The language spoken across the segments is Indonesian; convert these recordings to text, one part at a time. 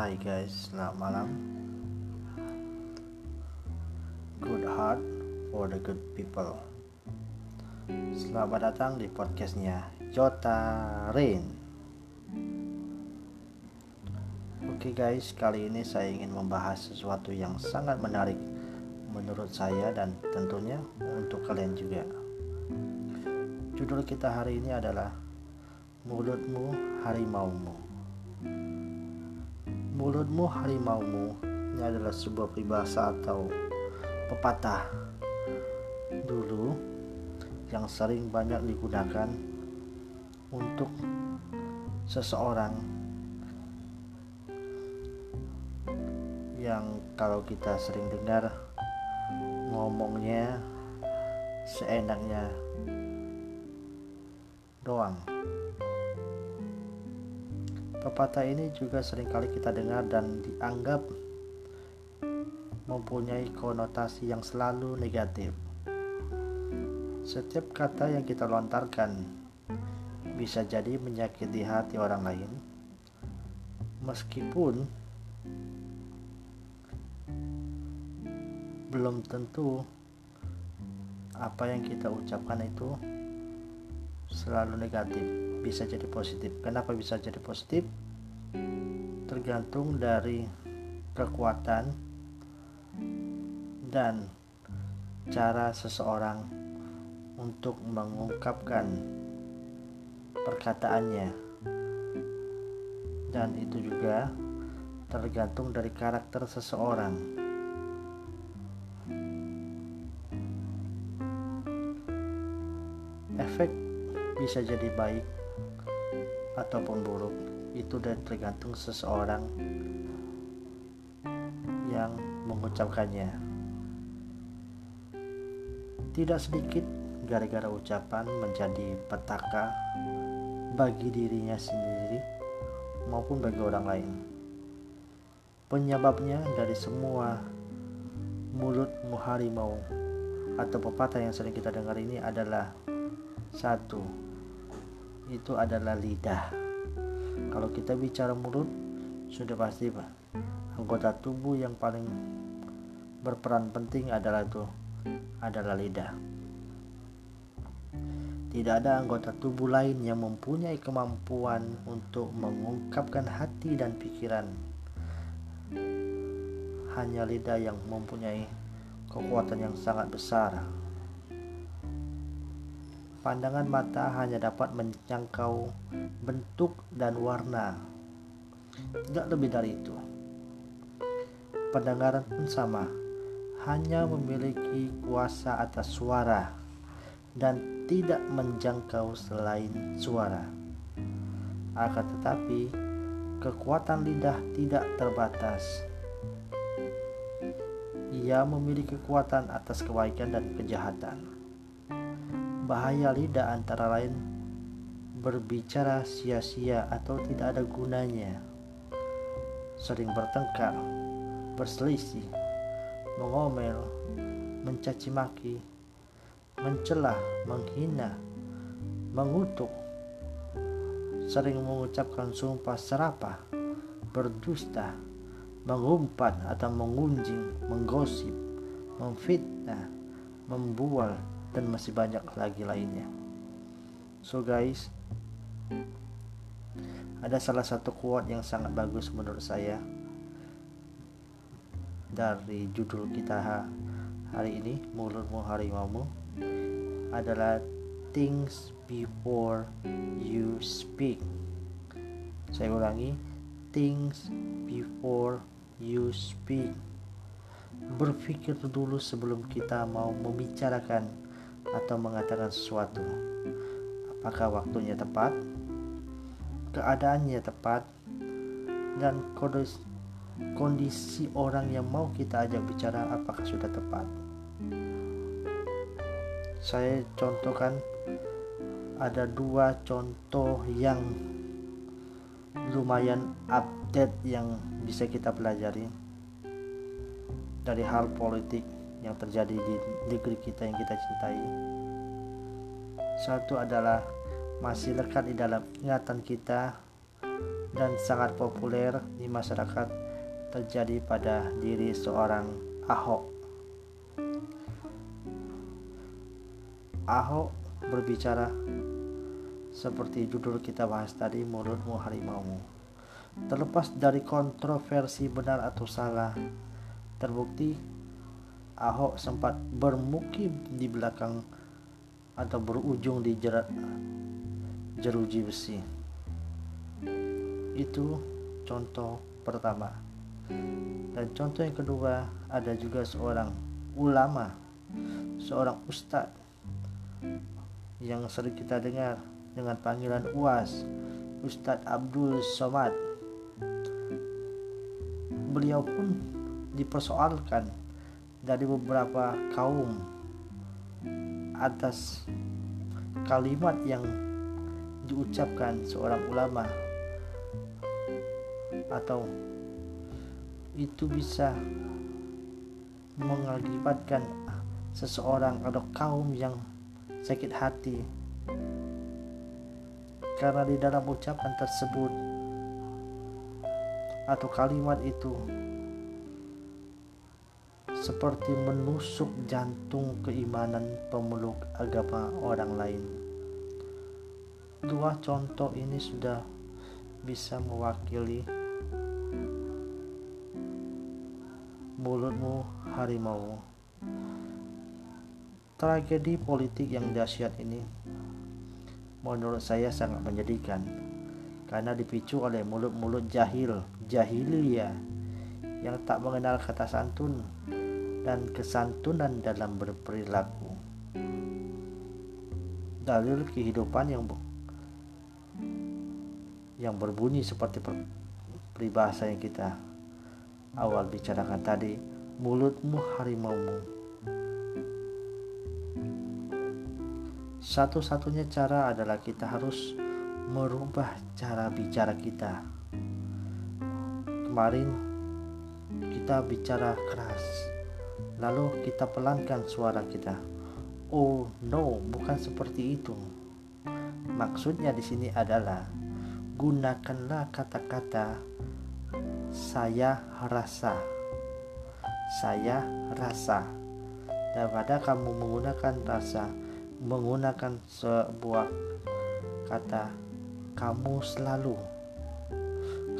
Hai guys, selamat malam. Good heart for the good people. Selamat datang di podcastnya Jota Rain. Oke guys, kali ini saya ingin membahas sesuatu yang sangat menarik menurut saya dan tentunya untuk kalian juga. Judul kita hari ini adalah Mulutmu Harimaumu. Mulutmu harimaumu ini adalah sebuah peribahasa atau pepatah dulu yang sering banyak digunakan untuk seseorang yang kalau kita sering dengar ngomongnya seenaknya doang. Pepatah ini juga sering kali kita dengar dan dianggap mempunyai konotasi yang selalu negatif. Setiap kata yang kita lontarkan bisa jadi menyakiti hati orang lain, meskipun belum tentu apa yang kita ucapkan itu selalu negatif bisa jadi positif. Kenapa bisa jadi positif? Tergantung dari kekuatan dan cara seseorang untuk mengungkapkan perkataannya. Dan itu juga tergantung dari karakter seseorang. Efek bisa jadi baik ataupun buruk itu dan tergantung seseorang yang mengucapkannya. Tidak sedikit gara-gara ucapan menjadi petaka bagi dirinya sendiri maupun bagi orang lain. Penyebabnya dari semua mulut harimau atau pepatah yang sering kita dengar ini adalah satu itu adalah lidah. Kalau kita bicara mulut, sudah pasti Pak. Anggota tubuh yang paling berperan penting adalah itu adalah lidah. Tidak ada anggota tubuh lain yang mempunyai kemampuan untuk mengungkapkan hati dan pikiran. Hanya lidah yang mempunyai kekuatan yang sangat besar Pandangan mata hanya dapat menjangkau bentuk dan warna. Tidak lebih dari itu. Pendengaran pun sama, hanya memiliki kuasa atas suara dan tidak menjangkau selain suara. Akan tetapi, kekuatan lidah tidak terbatas. Ia memiliki kekuatan atas kebaikan dan kejahatan bahaya lidah antara lain berbicara sia-sia atau tidak ada gunanya, sering bertengkar, berselisih, mengomel, mencaci maki, mencela, menghina, mengutuk, sering mengucapkan sumpah serapah, berdusta, mengumpat atau mengunjing, menggosip, memfitnah, membual, dan masih banyak lagi lainnya. So guys, ada salah satu quote yang sangat bagus menurut saya dari judul kita hari ini mulutmu harimaumu adalah things before you speak. Saya ulangi, things before you speak. Berpikir dulu sebelum kita mau membicarakan atau mengatakan sesuatu. Apakah waktunya tepat? Keadaannya tepat? Dan kondisi orang yang mau kita ajak bicara apakah sudah tepat? Saya contohkan ada dua contoh yang lumayan update yang bisa kita pelajari dari hal politik yang terjadi di negeri kita yang kita cintai. Satu adalah masih lekat di dalam ingatan kita dan sangat populer di masyarakat terjadi pada diri seorang Ahok. Ahok berbicara seperti judul kita bahas tadi mulutmu harimaumu. Terlepas dari kontroversi benar atau salah, terbukti Ahok sempat bermukim di belakang atau berujung di jerat jeruji besi. Itu contoh pertama. Dan contoh yang kedua ada juga seorang ulama, seorang ustadz yang sering kita dengar dengan panggilan UAS, Ustadz Abdul Somad. Beliau pun dipersoalkan dari beberapa kaum atas kalimat yang diucapkan seorang ulama. Atau itu bisa mengakibatkan seseorang atau kaum yang sakit hati. Karena di dalam ucapan tersebut atau kalimat itu seperti menusuk jantung keimanan pemeluk agama orang lain. Dua contoh ini sudah bisa mewakili mulutmu harimau. Tragedi politik yang dahsyat ini menurut saya sangat menyedihkan karena dipicu oleh mulut-mulut jahil, jahiliyah yang tak mengenal kata santun dan kesantunan dalam berperilaku. Dalil kehidupan yang yang berbunyi seperti peribahasa yang kita awal bicarakan tadi, mulutmu harimaumu Satu-satunya cara adalah kita harus merubah cara bicara kita. Kemarin kita bicara keras, lalu kita pelankan suara kita. Oh no, bukan seperti itu. Maksudnya di sini adalah gunakanlah kata-kata saya rasa. Saya rasa. Daripada kamu menggunakan rasa, menggunakan sebuah kata kamu selalu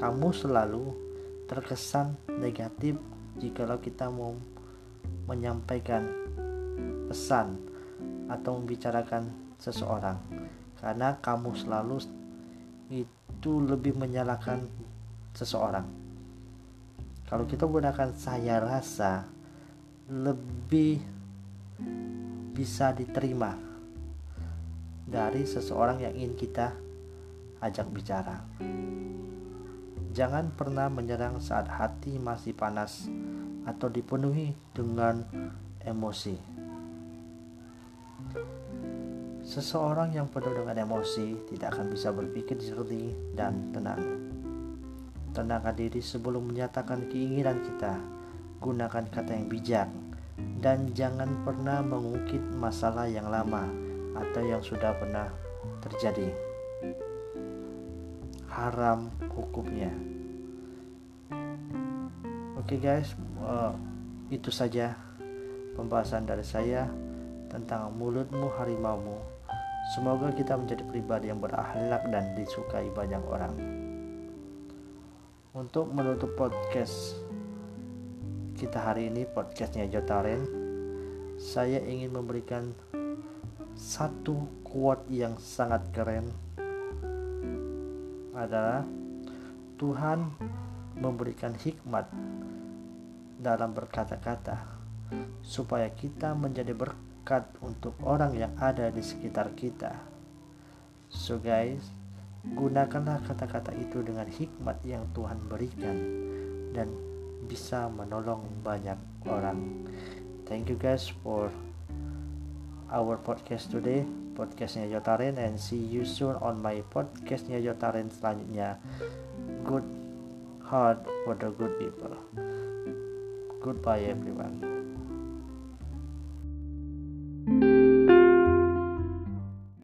kamu selalu terkesan negatif jikalau kita mau menyampaikan pesan atau membicarakan seseorang karena kamu selalu itu lebih menyalahkan seseorang kalau kita gunakan saya rasa lebih bisa diterima dari seseorang yang ingin kita ajak bicara. Jangan pernah menyerang saat hati masih panas atau dipenuhi dengan emosi. Seseorang yang penuh dengan emosi tidak akan bisa berpikir jernih dan tenang. Tenangkan diri sebelum menyatakan keinginan kita. Gunakan kata yang bijak dan jangan pernah mengungkit masalah yang lama atau yang sudah pernah terjadi. Haram hukumnya. Oke okay guys, uh, itu saja pembahasan dari saya tentang mulutmu harimaumu. Semoga kita menjadi pribadi yang berakhlak dan disukai banyak orang. Untuk menutup podcast kita hari ini, podcastnya Jotaren, saya ingin memberikan satu quote yang sangat keren adalah Tuhan memberikan hikmat dalam berkata-kata supaya kita menjadi berkat untuk orang yang ada di sekitar kita. So guys, gunakanlah kata-kata itu dengan hikmat yang Tuhan berikan dan bisa menolong banyak orang. Thank you guys for our podcast today podcastnya Jotaren and see you soon on my podcastnya Jotaren selanjutnya good heart for the good people. Goodbye everyone